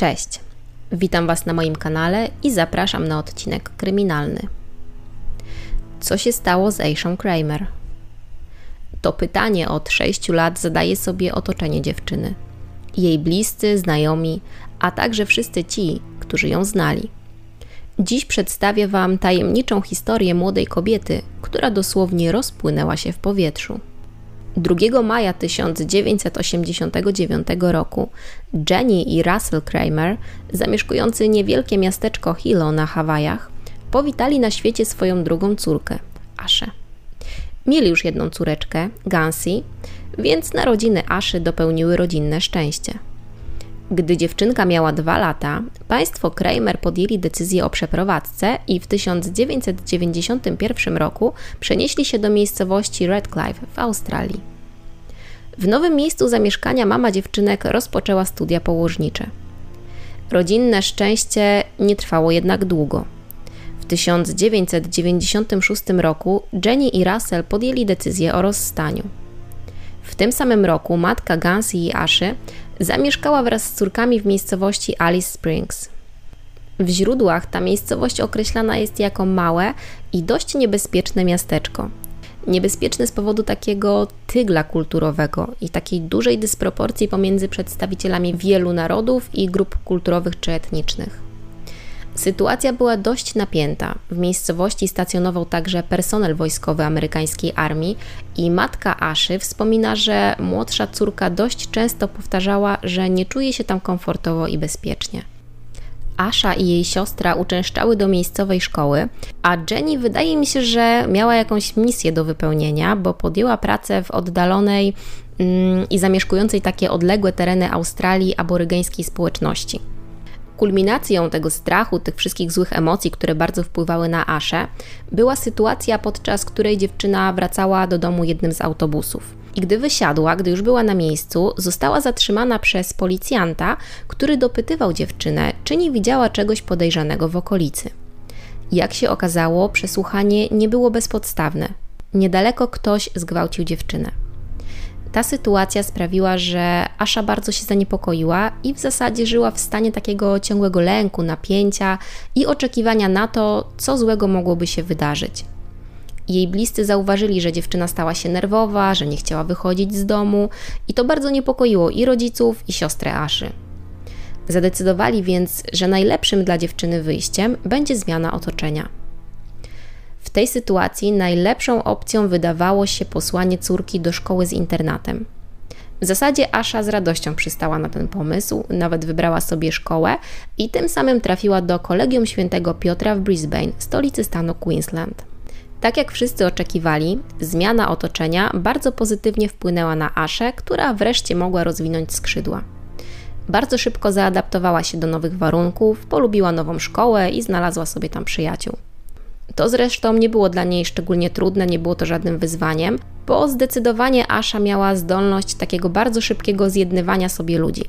Cześć, witam Was na moim kanale i zapraszam na odcinek kryminalny. Co się stało z Aishą Kramer? To pytanie od 6 lat zadaje sobie otoczenie dziewczyny. Jej bliscy, znajomi, a także wszyscy ci, którzy ją znali. Dziś przedstawię Wam tajemniczą historię młodej kobiety, która dosłownie rozpłynęła się w powietrzu. 2 maja 1989 roku Jenny i Russell Kramer, zamieszkujący niewielkie miasteczko Hilo na Hawajach, powitali na świecie swoją drugą córkę, Aszę. Mieli już jedną córeczkę, Gansy, więc narodziny Aszy dopełniły rodzinne szczęście. Gdy dziewczynka miała dwa lata, państwo Kramer podjęli decyzję o przeprowadzce i w 1991 roku przenieśli się do miejscowości Redcliffe w Australii. W nowym miejscu zamieszkania mama dziewczynek rozpoczęła studia położnicze. Rodzinne szczęście nie trwało jednak długo. W 1996 roku Jenny i Russell podjęli decyzję o rozstaniu. W tym samym roku matka Gansy i Aszy zamieszkała wraz z córkami w miejscowości Alice Springs. W źródłach ta miejscowość określana jest jako małe i dość niebezpieczne miasteczko. Niebezpieczne z powodu takiego tygla kulturowego i takiej dużej dysproporcji pomiędzy przedstawicielami wielu narodów i grup kulturowych czy etnicznych. Sytuacja była dość napięta. W miejscowości stacjonował także personel wojskowy amerykańskiej armii i matka Aszy wspomina, że młodsza córka dość często powtarzała, że nie czuje się tam komfortowo i bezpiecznie. Asza i jej siostra uczęszczały do miejscowej szkoły, a Jenny wydaje mi się, że miała jakąś misję do wypełnienia, bo podjęła pracę w oddalonej mm, i zamieszkującej takie odległe tereny Australii aborygeńskiej społeczności. Kulminacją tego strachu, tych wszystkich złych emocji, które bardzo wpływały na Aszę, była sytuacja, podczas której dziewczyna wracała do domu jednym z autobusów. I gdy wysiadła, gdy już była na miejscu, została zatrzymana przez policjanta, który dopytywał dziewczynę, czy nie widziała czegoś podejrzanego w okolicy. Jak się okazało, przesłuchanie nie było bezpodstawne. Niedaleko ktoś zgwałcił dziewczynę. Ta sytuacja sprawiła, że Asza bardzo się zaniepokoiła i w zasadzie żyła w stanie takiego ciągłego lęku, napięcia i oczekiwania na to, co złego mogłoby się wydarzyć. Jej bliscy zauważyli, że dziewczyna stała się nerwowa, że nie chciała wychodzić z domu i to bardzo niepokoiło i rodziców, i siostrę Aszy. Zadecydowali więc, że najlepszym dla dziewczyny wyjściem będzie zmiana otoczenia. W tej sytuacji najlepszą opcją wydawało się posłanie córki do szkoły z internatem. W zasadzie Asha z radością przystała na ten pomysł, nawet wybrała sobie szkołę i tym samym trafiła do Kolegium Świętego Piotra w Brisbane, stolicy stanu Queensland. Tak jak wszyscy oczekiwali, zmiana otoczenia bardzo pozytywnie wpłynęła na Aszę, która wreszcie mogła rozwinąć skrzydła. Bardzo szybko zaadaptowała się do nowych warunków, polubiła nową szkołę i znalazła sobie tam przyjaciół. To zresztą nie było dla niej szczególnie trudne, nie było to żadnym wyzwaniem, bo zdecydowanie Asza miała zdolność takiego bardzo szybkiego zjednywania sobie ludzi.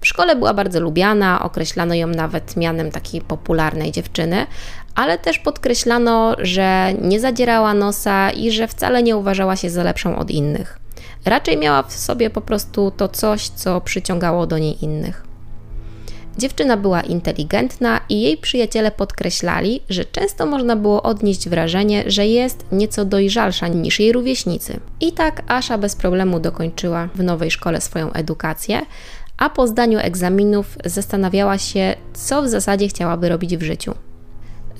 W szkole była bardzo lubiana, określano ją nawet mianem takiej popularnej dziewczyny, ale też podkreślano, że nie zadzierała nosa i że wcale nie uważała się za lepszą od innych. Raczej miała w sobie po prostu to coś, co przyciągało do niej innych. Dziewczyna była inteligentna i jej przyjaciele podkreślali, że często można było odnieść wrażenie, że jest nieco dojrzalsza niż jej rówieśnicy. I tak Asza bez problemu dokończyła w nowej szkole swoją edukację, a po zdaniu egzaminów zastanawiała się, co w zasadzie chciałaby robić w życiu.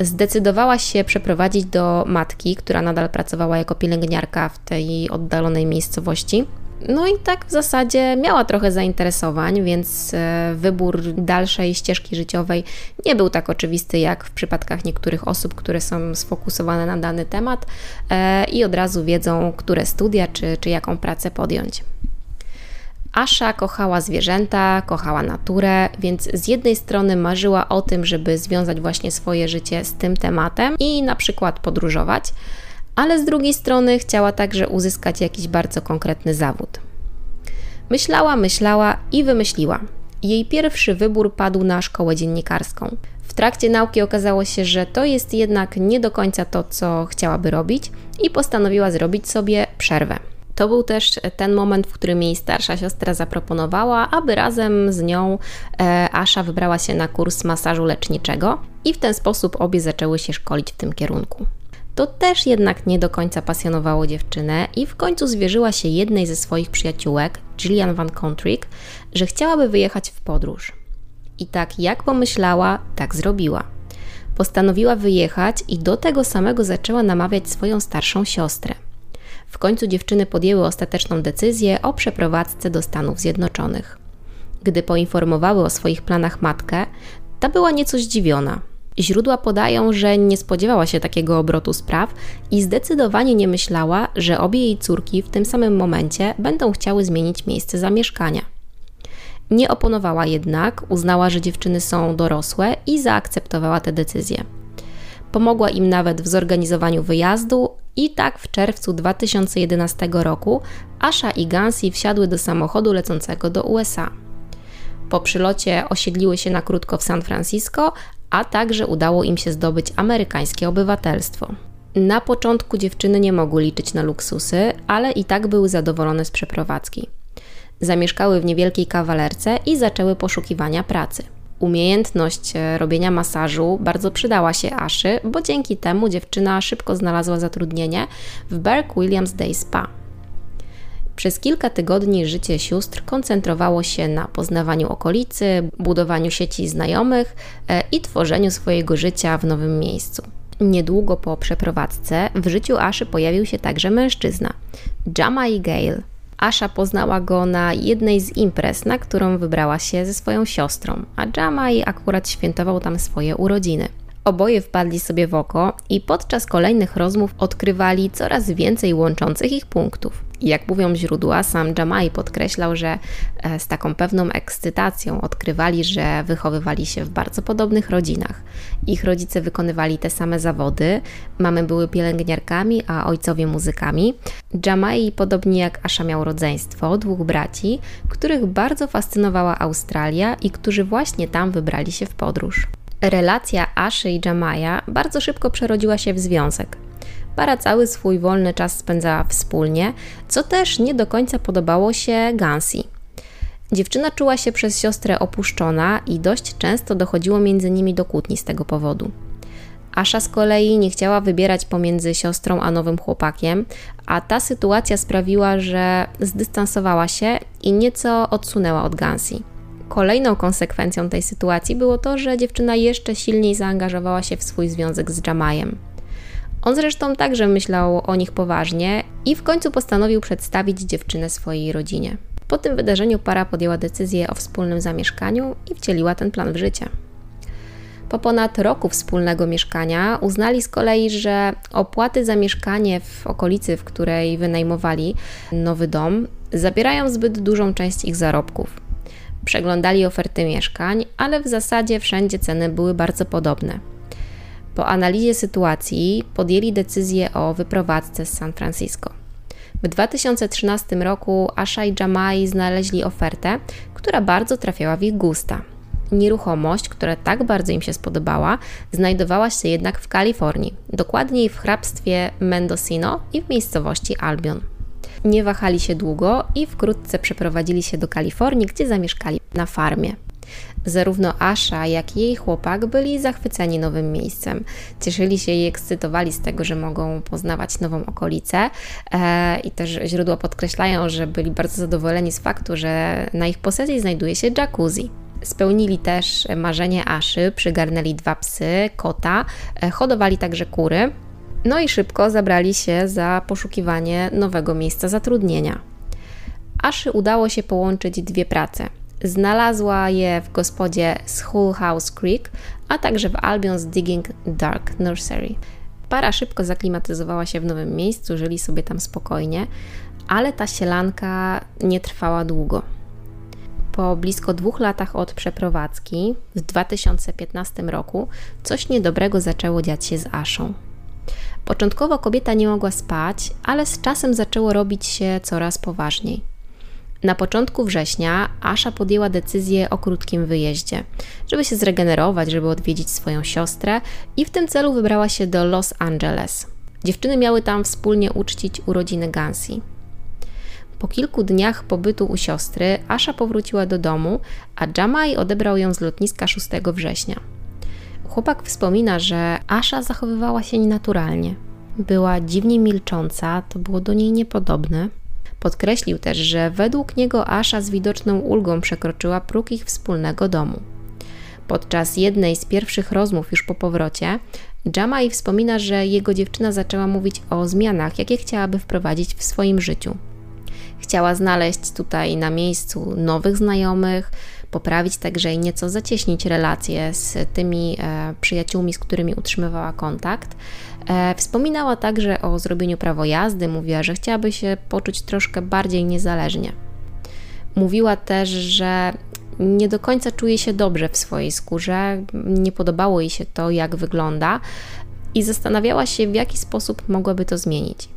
Zdecydowała się przeprowadzić do matki, która nadal pracowała jako pielęgniarka w tej oddalonej miejscowości no i tak w zasadzie miała trochę zainteresowań, więc e, wybór dalszej ścieżki życiowej nie był tak oczywisty jak w przypadkach niektórych osób, które są sfokusowane na dany temat e, i od razu wiedzą, które studia czy, czy jaką pracę podjąć. Asza kochała zwierzęta, kochała naturę, więc z jednej strony marzyła o tym, żeby związać właśnie swoje życie z tym tematem i na przykład podróżować ale z drugiej strony chciała także uzyskać jakiś bardzo konkretny zawód. Myślała, myślała i wymyśliła. Jej pierwszy wybór padł na szkołę dziennikarską. W trakcie nauki okazało się, że to jest jednak nie do końca to, co chciałaby robić, i postanowiła zrobić sobie przerwę. To był też ten moment, w którym jej starsza siostra zaproponowała, aby razem z nią e, Asha wybrała się na kurs masażu leczniczego i w ten sposób obie zaczęły się szkolić w tym kierunku. To też jednak nie do końca pasjonowało dziewczynę i w końcu zwierzyła się jednej ze swoich przyjaciółek, Gillian Van Contrick, że chciałaby wyjechać w podróż. I tak jak pomyślała, tak zrobiła. Postanowiła wyjechać i do tego samego zaczęła namawiać swoją starszą siostrę. W końcu dziewczyny podjęły ostateczną decyzję o przeprowadzce do Stanów Zjednoczonych. Gdy poinformowały o swoich planach matkę, ta była nieco zdziwiona. Źródła podają, że nie spodziewała się takiego obrotu spraw i zdecydowanie nie myślała, że obie jej córki w tym samym momencie będą chciały zmienić miejsce zamieszkania. Nie oponowała jednak, uznała, że dziewczyny są dorosłe i zaakceptowała tę decyzję. Pomogła im nawet w zorganizowaniu wyjazdu i tak w czerwcu 2011 roku Asha i Gansi wsiadły do samochodu lecącego do USA. Po przylocie osiedliły się na krótko w San Francisco, a także udało im się zdobyć amerykańskie obywatelstwo. Na początku dziewczyny nie mogły liczyć na luksusy, ale i tak były zadowolone z przeprowadzki. Zamieszkały w niewielkiej kawalerce i zaczęły poszukiwania pracy. Umiejętność e, robienia masażu bardzo przydała się Aszy, bo dzięki temu dziewczyna szybko znalazła zatrudnienie w Berk Williams Day Spa. Przez kilka tygodni życie sióstr koncentrowało się na poznawaniu okolicy, budowaniu sieci znajomych e, i tworzeniu swojego życia w nowym miejscu. Niedługo po przeprowadzce w życiu Aszy pojawił się także mężczyzna, Jamai Gale. Asha poznała go na jednej z imprez, na którą wybrała się ze swoją siostrą, a Jamai akurat świętował tam swoje urodziny. Oboje wpadli sobie w oko i podczas kolejnych rozmów odkrywali coraz więcej łączących ich punktów. Jak mówią źródła, sam Jamai podkreślał, że e, z taką pewną ekscytacją odkrywali, że wychowywali się w bardzo podobnych rodzinach. Ich rodzice wykonywali te same zawody, mamy były pielęgniarkami, a ojcowie muzykami. Jamai, podobnie jak Asha, miał rodzeństwo, dwóch braci, których bardzo fascynowała Australia i którzy właśnie tam wybrali się w podróż. Relacja Aszy i Jamaja bardzo szybko przerodziła się w związek. Para cały swój wolny czas spędzała wspólnie, co też nie do końca podobało się Gansi. Dziewczyna czuła się przez siostrę opuszczona i dość często dochodziło między nimi do kłótni z tego powodu. Asza z kolei nie chciała wybierać pomiędzy siostrą a nowym chłopakiem, a ta sytuacja sprawiła, że zdystansowała się i nieco odsunęła od Gansi. Kolejną konsekwencją tej sytuacji było to, że dziewczyna jeszcze silniej zaangażowała się w swój związek z Jamajem. On zresztą także myślał o nich poważnie i w końcu postanowił przedstawić dziewczynę swojej rodzinie. Po tym wydarzeniu para podjęła decyzję o wspólnym zamieszkaniu i wcieliła ten plan w życie. Po ponad roku wspólnego mieszkania uznali z kolei, że opłaty za mieszkanie w okolicy, w której wynajmowali nowy dom, zabierają zbyt dużą część ich zarobków. Przeglądali oferty mieszkań, ale w zasadzie wszędzie ceny były bardzo podobne. Po analizie sytuacji podjęli decyzję o wyprowadzce z San Francisco. W 2013 roku Asha i Jamai znaleźli ofertę, która bardzo trafiała w ich gusta. Nieruchomość, która tak bardzo im się spodobała, znajdowała się jednak w Kalifornii, dokładniej w hrabstwie Mendocino i w miejscowości Albion. Nie wahali się długo i wkrótce przeprowadzili się do Kalifornii, gdzie zamieszkali na farmie. Zarówno Asha, jak i jej chłopak byli zachwyceni nowym miejscem. Cieszyli się i ekscytowali z tego, że mogą poznawać nową okolicę. E, I też źródła podkreślają, że byli bardzo zadowoleni z faktu, że na ich posesji znajduje się jacuzzi. Spełnili też marzenie Aszy, przygarnęli dwa psy, kota, e, hodowali także kury. No i szybko zabrali się za poszukiwanie nowego miejsca zatrudnienia. Aszy udało się połączyć dwie prace. Znalazła je w gospodzie School House Creek, a także w Albion's Digging Dark Nursery. Para szybko zaklimatyzowała się w nowym miejscu, żyli sobie tam spokojnie, ale ta sielanka nie trwała długo. Po blisko dwóch latach od przeprowadzki, w 2015 roku, coś niedobrego zaczęło dziać się z Aszą. Początkowo kobieta nie mogła spać, ale z czasem zaczęło robić się coraz poważniej. Na początku września Asha podjęła decyzję o krótkim wyjeździe, żeby się zregenerować, żeby odwiedzić swoją siostrę i w tym celu wybrała się do Los Angeles. Dziewczyny miały tam wspólnie uczcić urodziny Gansi. Po kilku dniach pobytu u siostry, Asha powróciła do domu, a Jamai odebrał ją z lotniska 6 września. Chłopak wspomina, że Asha zachowywała się nienaturalnie. Była dziwnie milcząca, to było do niej niepodobne. Podkreślił też, że według niego Asha z widoczną ulgą przekroczyła próg ich wspólnego domu. Podczas jednej z pierwszych rozmów już po powrocie, Jamai wspomina, że jego dziewczyna zaczęła mówić o zmianach, jakie chciałaby wprowadzić w swoim życiu. Chciała znaleźć tutaj na miejscu nowych znajomych, poprawić także i nieco zacieśnić relacje z tymi e, przyjaciółmi, z którymi utrzymywała kontakt. E, wspominała także o zrobieniu prawo jazdy, mówiła, że chciałaby się poczuć troszkę bardziej niezależnie. Mówiła też, że nie do końca czuje się dobrze w swojej skórze, nie podobało jej się to, jak wygląda i zastanawiała się, w jaki sposób mogłaby to zmienić.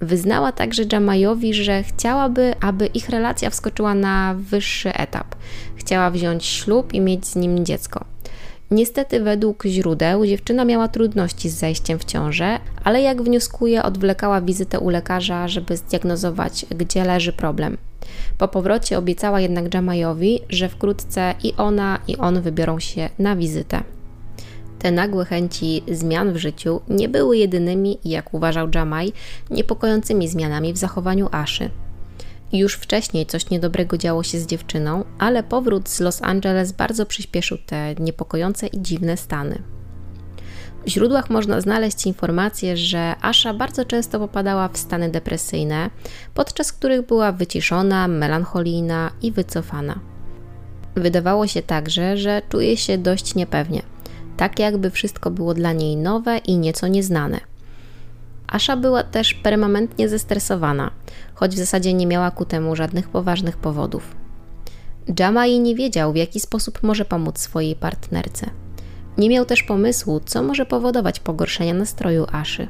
Wyznała także Jamajowi, że chciałaby, aby ich relacja wskoczyła na wyższy etap. Chciała wziąć ślub i mieć z nim dziecko. Niestety, według źródeł, dziewczyna miała trudności z zajściem w ciążę, ale jak wnioskuje, odwlekała wizytę u lekarza, żeby zdiagnozować, gdzie leży problem. Po powrocie obiecała jednak Jamajowi, że wkrótce i ona, i on wybiorą się na wizytę. Te nagłe chęci zmian w życiu nie były jedynymi, jak uważał Jamaj, niepokojącymi zmianami w zachowaniu Aszy. Już wcześniej coś niedobrego działo się z dziewczyną, ale powrót z Los Angeles bardzo przyspieszył te niepokojące i dziwne stany. W źródłach można znaleźć informację, że Asha bardzo często popadała w stany depresyjne, podczas których była wyciszona, melancholijna i wycofana. Wydawało się także, że czuje się dość niepewnie, tak jakby wszystko było dla niej nowe i nieco nieznane. Asha była też permanentnie zestresowana, choć w zasadzie nie miała ku temu żadnych poważnych powodów. Jamai nie wiedział, w jaki sposób może pomóc swojej partnerce. Nie miał też pomysłu, co może powodować pogorszenie nastroju Aszy.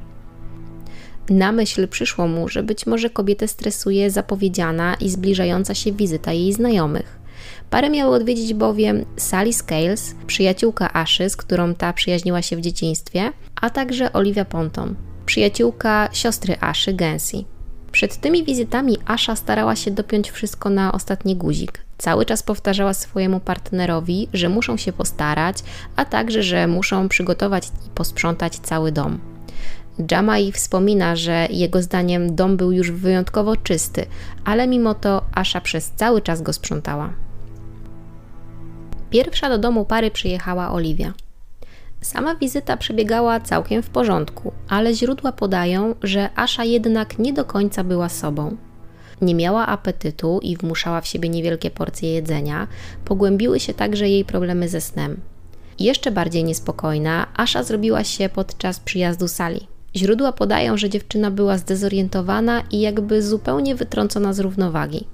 Na myśl przyszło mu, że być może kobietę stresuje zapowiedziana i zbliżająca się wizyta jej znajomych. Parę miały odwiedzić bowiem Sally Scales, przyjaciółka Aszy, z którą ta przyjaźniła się w dzieciństwie, a także Olivia Ponton, przyjaciółka siostry Aszy, Gensi. Przed tymi wizytami Asha starała się dopiąć wszystko na ostatni guzik. Cały czas powtarzała swojemu partnerowi, że muszą się postarać, a także, że muszą przygotować i posprzątać cały dom. Jamai wspomina, że jego zdaniem dom był już wyjątkowo czysty, ale mimo to Asha przez cały czas go sprzątała. Pierwsza do domu pary przyjechała Oliwia. Sama wizyta przebiegała całkiem w porządku, ale źródła podają, że Asha jednak nie do końca była sobą. Nie miała apetytu i wmuszała w siebie niewielkie porcje jedzenia, pogłębiły się także jej problemy ze snem. Jeszcze bardziej niespokojna Asha zrobiła się podczas przyjazdu Sali. Źródła podają, że dziewczyna była zdezorientowana i jakby zupełnie wytrącona z równowagi.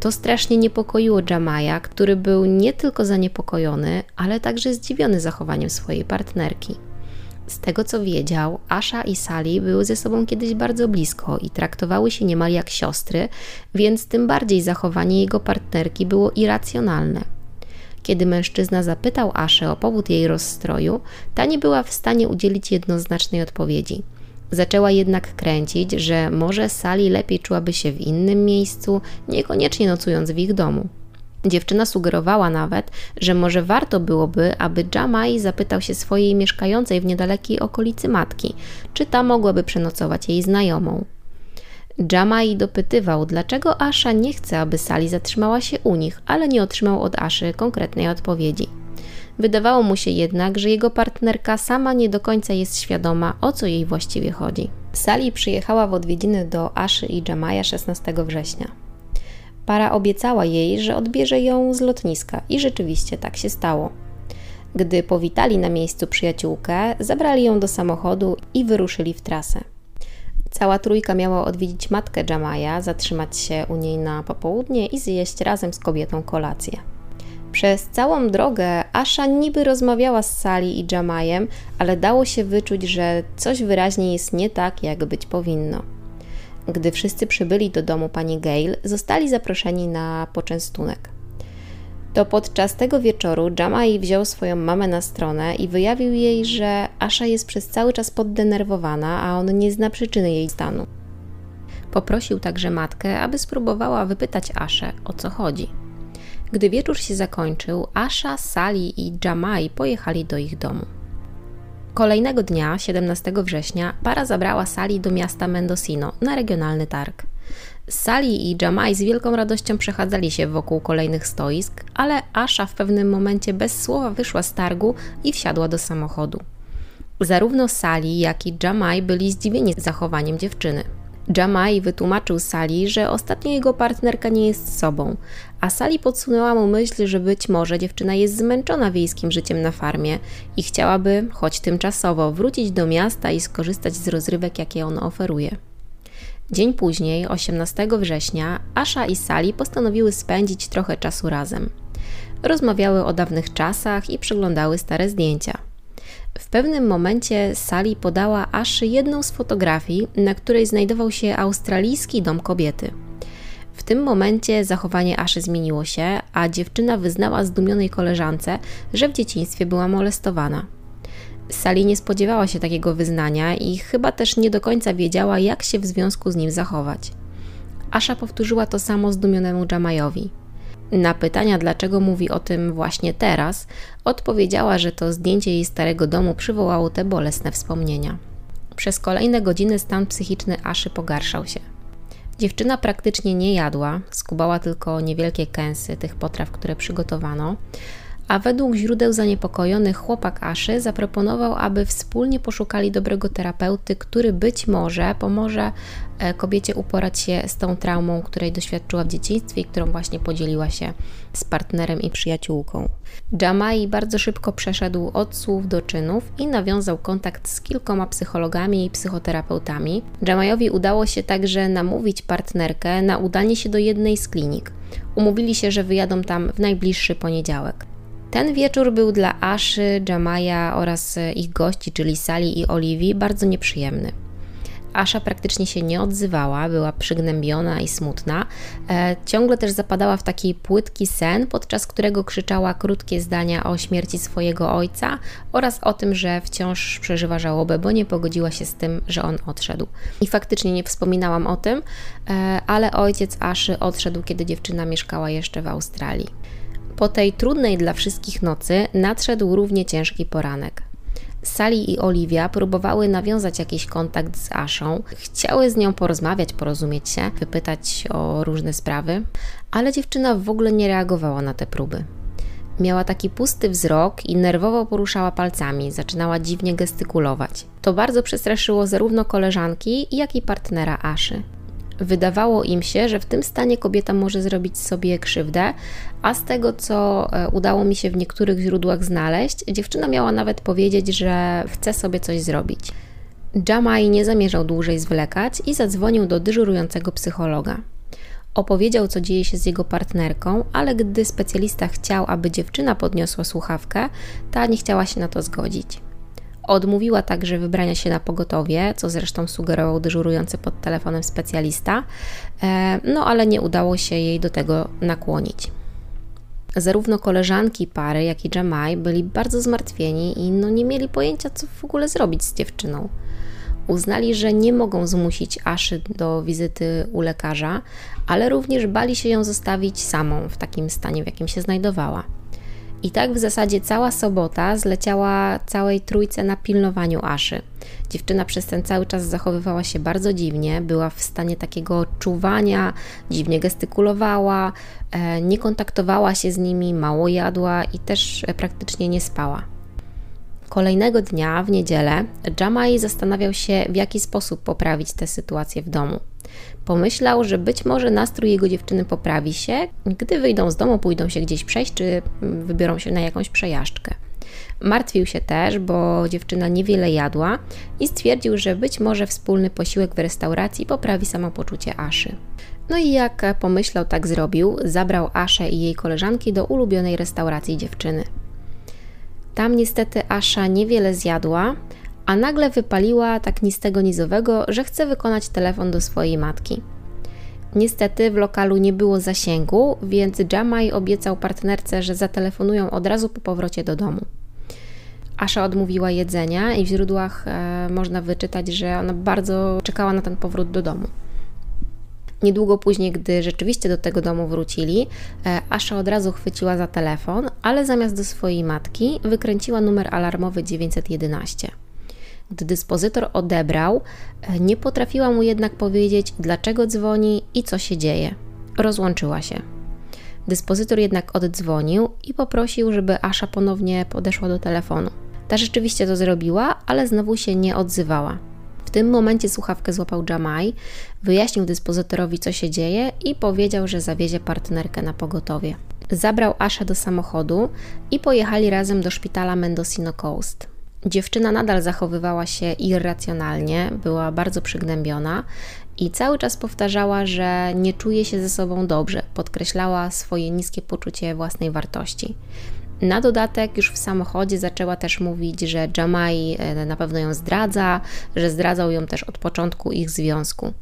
To strasznie niepokoiło Jamaja, który był nie tylko zaniepokojony, ale także zdziwiony zachowaniem swojej partnerki. Z tego co wiedział, Asha i Sally były ze sobą kiedyś bardzo blisko i traktowały się niemal jak siostry, więc tym bardziej zachowanie jego partnerki było irracjonalne. Kiedy mężczyzna zapytał Aszę o powód jej rozstroju, ta nie była w stanie udzielić jednoznacznej odpowiedzi – Zaczęła jednak kręcić, że może Sali lepiej czułaby się w innym miejscu, niekoniecznie nocując w ich domu. Dziewczyna sugerowała nawet, że może warto byłoby, aby Jamai zapytał się swojej mieszkającej w niedalekiej okolicy matki, czy ta mogłaby przenocować jej znajomą. Jamai dopytywał, dlaczego Asha nie chce, aby Sali zatrzymała się u nich, ale nie otrzymał od Aszy konkretnej odpowiedzi. Wydawało mu się jednak, że jego partnerka sama nie do końca jest świadoma, o co jej właściwie chodzi. Sally przyjechała w odwiedziny do Aszy i Jamaja 16 września. Para obiecała jej, że odbierze ją z lotniska i rzeczywiście tak się stało. Gdy powitali na miejscu przyjaciółkę, zabrali ją do samochodu i wyruszyli w trasę. Cała trójka miała odwiedzić matkę Jamaja, zatrzymać się u niej na popołudnie i zjeść razem z kobietą kolację. Przez całą drogę Asha niby rozmawiała z Sali i Jamajem, ale dało się wyczuć, że coś wyraźnie jest nie tak, jak być powinno. Gdy wszyscy przybyli do domu pani Gale, zostali zaproszeni na poczęstunek. To podczas tego wieczoru Jamai wziął swoją mamę na stronę i wyjawił jej, że Asha jest przez cały czas poddenerwowana, a on nie zna przyczyny jej stanu. Poprosił także matkę, aby spróbowała wypytać Aszę, o co chodzi. Gdy wieczór się zakończył, Asha, Sally i Jamai pojechali do ich domu. Kolejnego dnia, 17 września, para zabrała Sally do miasta Mendocino na regionalny targ. Sally i Jamai z wielką radością przechadzali się wokół kolejnych stoisk, ale Asha w pewnym momencie bez słowa wyszła z targu i wsiadła do samochodu. Zarówno Sally, jak i Jamai byli zdziwieni zachowaniem dziewczyny. Jamai wytłumaczył Sali, że ostatnio jego partnerka nie jest sobą, a Sali podsunęła mu myśl, że być może dziewczyna jest zmęczona wiejskim życiem na farmie i chciałaby, choć tymczasowo, wrócić do miasta i skorzystać z rozrywek, jakie ono oferuje. Dzień później, 18 września, Asha i Sali postanowiły spędzić trochę czasu razem. Rozmawiały o dawnych czasach i przeglądały stare zdjęcia. W pewnym momencie Sally podała Aszy jedną z fotografii, na której znajdował się australijski dom kobiety. W tym momencie zachowanie Aszy zmieniło się, a dziewczyna wyznała zdumionej koleżance, że w dzieciństwie była molestowana. Sally nie spodziewała się takiego wyznania i chyba też nie do końca wiedziała, jak się w związku z nim zachować. Asza powtórzyła to samo zdumionemu Jamajowi. Na pytania, dlaczego mówi o tym właśnie teraz, odpowiedziała, że to zdjęcie jej starego domu przywołało te bolesne wspomnienia. Przez kolejne godziny stan psychiczny Aszy pogarszał się. Dziewczyna praktycznie nie jadła, skubała tylko niewielkie kęsy tych potraw, które przygotowano, a według źródeł zaniepokojonych chłopak Aszy zaproponował, aby wspólnie poszukali dobrego terapeuty, który być może pomoże e, kobiecie uporać się z tą traumą, której doświadczyła w dzieciństwie i którą właśnie podzieliła się z partnerem i przyjaciółką. Jamai bardzo szybko przeszedł od słów do czynów i nawiązał kontakt z kilkoma psychologami i psychoterapeutami. Jamajowi udało się także namówić partnerkę na udanie się do jednej z klinik. Umówili się, że wyjadą tam w najbliższy poniedziałek. Ten wieczór był dla Aszy, Jamaja oraz ich gości, czyli Sali i Oliwii, bardzo nieprzyjemny. Asza praktycznie się nie odzywała, była przygnębiona i smutna. E, ciągle też zapadała w taki płytki sen, podczas którego krzyczała krótkie zdania o śmierci swojego ojca oraz o tym, że wciąż przeżywa żałobę, bo nie pogodziła się z tym, że on odszedł. I faktycznie nie wspominałam o tym, e, ale ojciec Aszy odszedł, kiedy dziewczyna mieszkała jeszcze w Australii. Po tej trudnej dla wszystkich nocy nadszedł równie ciężki poranek. Sally i Olivia próbowały nawiązać jakiś kontakt z Ashą, chciały z nią porozmawiać, porozumieć się, wypytać o różne sprawy, ale dziewczyna w ogóle nie reagowała na te próby. Miała taki pusty wzrok i nerwowo poruszała palcami, zaczynała dziwnie gestykulować. To bardzo przestraszyło zarówno koleżanki, jak i partnera Aszy. Wydawało im się, że w tym stanie kobieta może zrobić sobie krzywdę, a z tego, co e, udało mi się w niektórych źródłach znaleźć, dziewczyna miała nawet powiedzieć, że chce sobie coś zrobić. Jamai nie zamierzał dłużej zwlekać i zadzwonił do dyżurującego psychologa. Opowiedział, co dzieje się z jego partnerką, ale gdy specjalista chciał, aby dziewczyna podniosła słuchawkę, ta nie chciała się na to zgodzić. Odmówiła także wybrania się na pogotowie, co zresztą sugerował dyżurujący pod telefonem specjalista, e, no ale nie udało się jej do tego nakłonić. Zarówno koleżanki pary, jak i Jamai byli bardzo zmartwieni i no nie mieli pojęcia, co w ogóle zrobić z dziewczyną. Uznali, że nie mogą zmusić Aszy do wizyty u lekarza, ale również bali się ją zostawić samą w takim stanie, w jakim się znajdowała. I tak w zasadzie cała sobota zleciała całej trójce na pilnowaniu Aszy. Dziewczyna przez ten cały czas zachowywała się bardzo dziwnie, była w stanie takiego czuwania, dziwnie gestykulowała, e, nie kontaktowała się z nimi, mało jadła i też praktycznie nie spała. Kolejnego dnia, w niedzielę, Jamai zastanawiał się, w jaki sposób poprawić tę sytuację w domu. Pomyślał, że być może nastrój jego dziewczyny poprawi się, gdy wyjdą z domu, pójdą się gdzieś przejść, czy wybiorą się na jakąś przejażdżkę. Martwił się też, bo dziewczyna niewiele jadła i stwierdził, że być może wspólny posiłek w restauracji poprawi samopoczucie Aszy. No i jak pomyślał, tak zrobił. Zabrał Aszę i jej koleżanki do ulubionej restauracji dziewczyny. Tam niestety Asza niewiele zjadła, a nagle wypaliła tak nistego nizowego, że chce wykonać telefon do swojej matki. Niestety w lokalu nie było zasięgu, więc Jamai obiecał partnerce, że zatelefonują od razu po powrocie do domu. Asha odmówiła jedzenia i w źródłach e, można wyczytać, że ona bardzo czekała na ten powrót do domu. Niedługo później, gdy rzeczywiście do tego domu wrócili, e, Asha od razu chwyciła za telefon, ale zamiast do swojej matki wykręciła numer alarmowy 911. Gdy dyspozytor odebrał, e, nie potrafiła mu jednak powiedzieć, dlaczego dzwoni i co się dzieje. Rozłączyła się. Dyspozytor jednak oddzwonił i poprosił, żeby Asha ponownie podeszła do telefonu. Ta rzeczywiście to zrobiła, ale znowu się nie odzywała. W tym momencie słuchawkę złapał Jamai, wyjaśnił dyspozytorowi, co się dzieje i powiedział, że zawiezie partnerkę na pogotowie. Zabrał Aszę do samochodu i pojechali razem do szpitala Mendocino Coast. Dziewczyna nadal zachowywała się irracjonalnie, była bardzo przygnębiona i cały czas powtarzała, że nie czuje się ze sobą dobrze, podkreślała swoje niskie poczucie własnej wartości. Na dodatek już w samochodzie zaczęła też mówić, że Jamai e, na pewno ją zdradza, że zdradzał ją też od początku ich związku.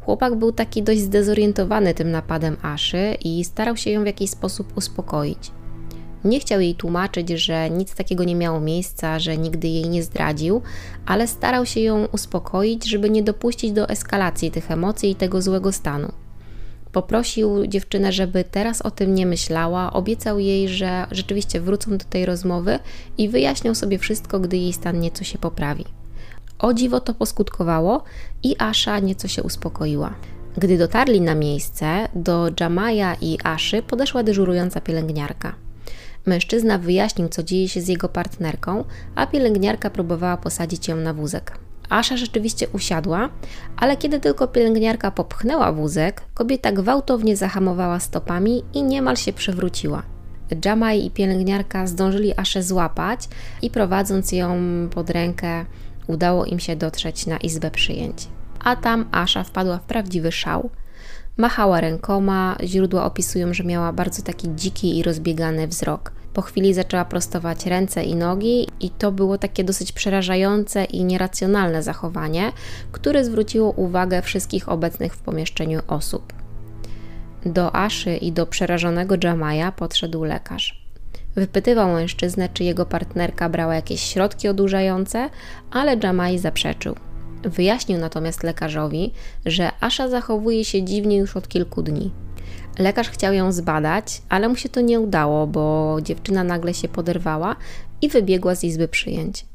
Chłopak był taki dość zdezorientowany tym napadem Aszy i starał się ją w jakiś sposób uspokoić. Nie chciał jej tłumaczyć, że nic takiego nie miało miejsca, że nigdy jej nie zdradził, ale starał się ją uspokoić, żeby nie dopuścić do eskalacji tych emocji i tego złego stanu. Poprosił dziewczynę, żeby teraz o tym nie myślała, obiecał jej, że rzeczywiście wrócą do tej rozmowy i wyjaśnią sobie wszystko, gdy jej stan nieco się poprawi. O dziwo to poskutkowało i Asha nieco się uspokoiła. Gdy dotarli na miejsce, do Jamaja i Aszy podeszła dyżurująca pielęgniarka. Mężczyzna wyjaśnił, co dzieje się z jego partnerką, a pielęgniarka próbowała posadzić ją na wózek. Asza rzeczywiście usiadła, ale kiedy tylko pielęgniarka popchnęła wózek, kobieta gwałtownie zahamowała stopami i niemal się przewróciła. Jamaj i pielęgniarka zdążyli Aszę złapać i prowadząc ją pod rękę, udało im się dotrzeć na izbę przyjęć. A tam Asza wpadła w prawdziwy szał. Machała rękoma, źródła opisują, że miała bardzo taki dziki i rozbiegany wzrok. Po chwili zaczęła prostować ręce i nogi, i to było takie dosyć przerażające i nieracjonalne zachowanie, które zwróciło uwagę wszystkich obecnych w pomieszczeniu osób. Do Aszy i do przerażonego Jamaja podszedł lekarz. Wypytywał mężczyznę, czy jego partnerka brała jakieś środki odurzające, ale Jamaj zaprzeczył. Wyjaśnił natomiast lekarzowi, że Asha zachowuje się dziwnie już od kilku dni. Lekarz chciał ją zbadać, ale mu się to nie udało, bo dziewczyna nagle się poderwała i wybiegła z izby przyjęć.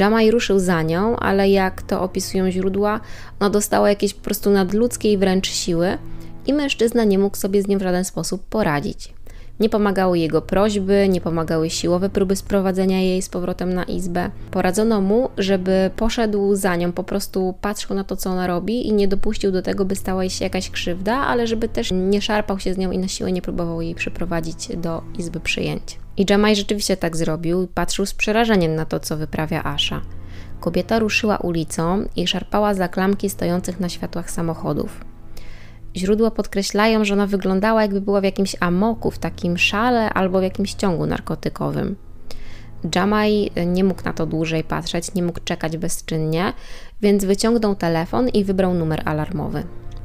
Jamaj ruszył za nią, ale jak to opisują źródła, ona dostała jakieś po prostu nadludzkiej wręcz siły i mężczyzna nie mógł sobie z nią w żaden sposób poradzić. Nie pomagały jego prośby, nie pomagały siłowe próby sprowadzenia jej z powrotem na izbę. Poradzono mu, żeby poszedł za nią, po prostu patrzył na to, co ona robi i nie dopuścił do tego, by stała się jakaś krzywda, ale żeby też nie szarpał się z nią i na siłę nie próbował jej przyprowadzić do izby przyjęć. I Jamaj rzeczywiście tak zrobił patrzył z przerażeniem na to, co wyprawia Asha. Kobieta ruszyła ulicą i szarpała za klamki stojących na światłach samochodów. Źródła podkreślają, że ona wyglądała jakby była w jakimś amoku, w takim szale albo w jakimś ciągu narkotykowym. Jamaj nie mógł na to dłużej patrzeć, nie mógł czekać bezczynnie, więc wyciągnął telefon i wybrał numer alarmowy.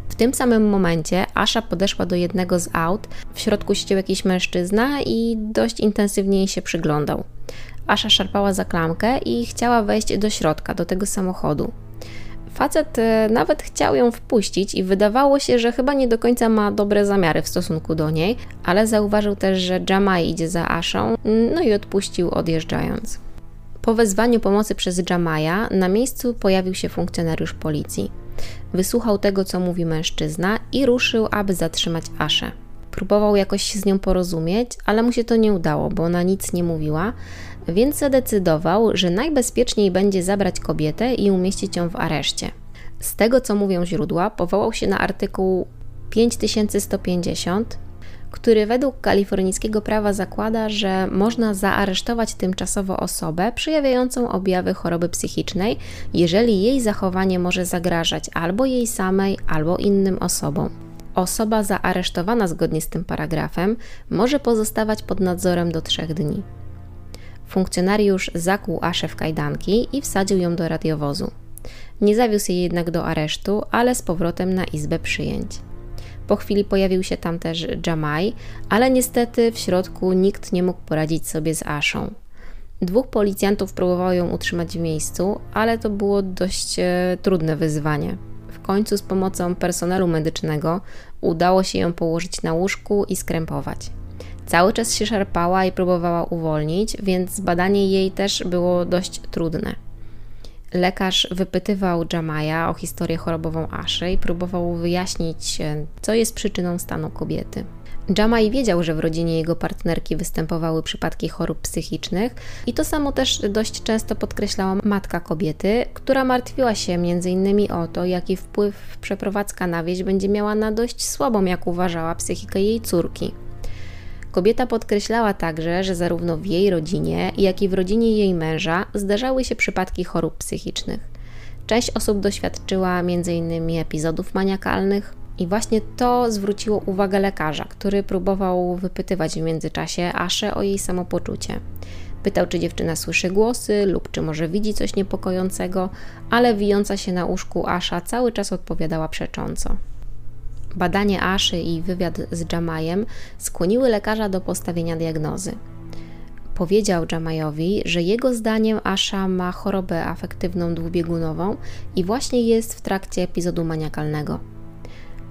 W tym samym momencie Asha podeszła do jednego z aut, w środku siedział jakiś mężczyzna i dość intensywnie jej się przyglądał. Asha szarpała za klamkę i chciała wejść do środka, do tego samochodu. Facet e, nawet chciał ją wpuścić i wydawało się, że chyba nie do końca ma dobre zamiary w stosunku do niej, ale zauważył też, że Jamai idzie za Ashą, no i odpuścił odjeżdżając. Po wezwaniu pomocy przez Jamaja na miejscu pojawił się funkcjonariusz policji. Wysłuchał tego, co mówi mężczyzna i ruszył, aby zatrzymać Aszę. Próbował jakoś się z nią porozumieć, ale mu się to nie udało, bo ona nic nie mówiła, więc zadecydował, że najbezpieczniej będzie zabrać kobietę i umieścić ją w areszcie. Z tego, co mówią źródła, powołał się na artykuł 5150, który według kalifornijskiego prawa zakłada, że można zaaresztować tymczasowo osobę przejawiającą objawy choroby psychicznej, jeżeli jej zachowanie może zagrażać albo jej samej, albo innym osobom. Osoba zaaresztowana zgodnie z tym paragrafem może pozostawać pod nadzorem do trzech dni. Funkcjonariusz zakłuł Aszę w kajdanki i wsadził ją do radiowozu. Nie zawiózł jej jednak do aresztu, ale z powrotem na izbę przyjęć. Po chwili pojawił się tam też Jamaj, ale niestety w środku nikt nie mógł poradzić sobie z Aszą. Dwóch policjantów próbowało ją utrzymać w miejscu, ale to było dość e, trudne wyzwanie końcu z pomocą personelu medycznego udało się ją położyć na łóżku i skrępować. Cały czas się szarpała i próbowała uwolnić, więc badanie jej też było dość trudne. Lekarz wypytywał Jamaja o historię chorobową Aszy i próbował wyjaśnić, co jest przyczyną stanu kobiety. Jamaj wiedział, że w rodzinie jego partnerki występowały przypadki chorób psychicznych i to samo też dość często podkreślała matka kobiety, która martwiła się m.in. o to, jaki wpływ przeprowadzka na wieś będzie miała na dość słabą, jak uważała, psychikę jej córki. Kobieta podkreślała także, że zarówno w jej rodzinie, jak i w rodzinie jej męża zdarzały się przypadki chorób psychicznych. Część osób doświadczyła m.in. epizodów maniakalnych, i właśnie to zwróciło uwagę lekarza, który próbował wypytywać w międzyczasie Aszę o jej samopoczucie. Pytał, czy dziewczyna słyszy głosy lub czy może widzi coś niepokojącego, ale wijąca się na łóżku Asza cały czas odpowiadała przecząco. Badanie Aszy i wywiad z Jamajem skłoniły lekarza do postawienia diagnozy. Powiedział Jamajowi, że jego zdaniem Asha ma chorobę afektywną dwubiegunową i właśnie jest w trakcie epizodu maniakalnego.